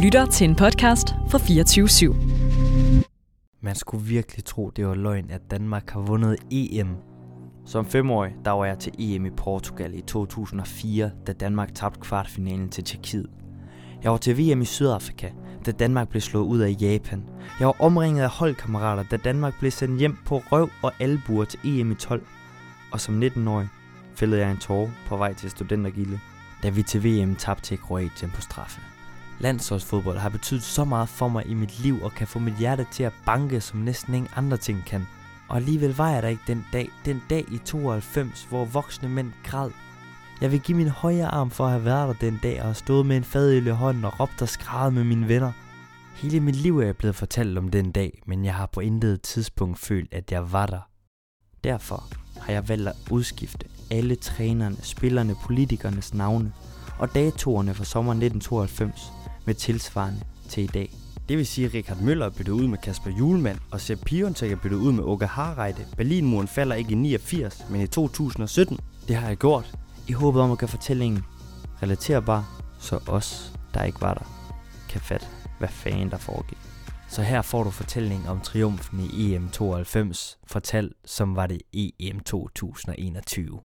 lytter til en podcast fra 24 /7. Man skulle virkelig tro, det var løgn, at Danmark har vundet EM. Som femårig, der var jeg til EM i Portugal i 2004, da Danmark tabte kvartfinalen til Tjekkiet. Jeg var til VM i Sydafrika, da Danmark blev slået ud af Japan. Jeg var omringet af holdkammerater, da Danmark blev sendt hjem på røv og albuer til EM i 12. Og som 19-årig fældede jeg en tårer på vej til studentergilde, da vi til VM tabte til Kroatien på straffe. Landsholdsfodbold har betydet så meget for mig i mit liv og kan få mit hjerte til at banke, som næsten ingen andre ting kan. Og alligevel var jeg der ikke den dag, den dag i 92, hvor voksne mænd græd. Jeg vil give min højre arm for at have været der den dag og have stået med en fadøl i hånden og råbt og skrædet med mine venner. Hele mit liv er jeg blevet fortalt om den dag, men jeg har på intet tidspunkt følt, at jeg var der. Derfor har jeg valgt at udskifte alle trænerne, spillerne, politikernes navne og datoerne fra sommeren 1992 med tilsvarende til i dag. Det vil sige, at Richard Møller er byttet ud med Kasper Julemand, og Sepp Piontek er byttet ud med Åke Harreide. Berlinmuren falder ikke i 89, men i 2017. Det har jeg gjort, i håbet om at gøre fortællingen relaterbar, så os, der ikke var der, kan fatte, hvad fanden der foregik. Så her får du fortællingen om triumfen i EM 92, fortalt som var det EM 2021.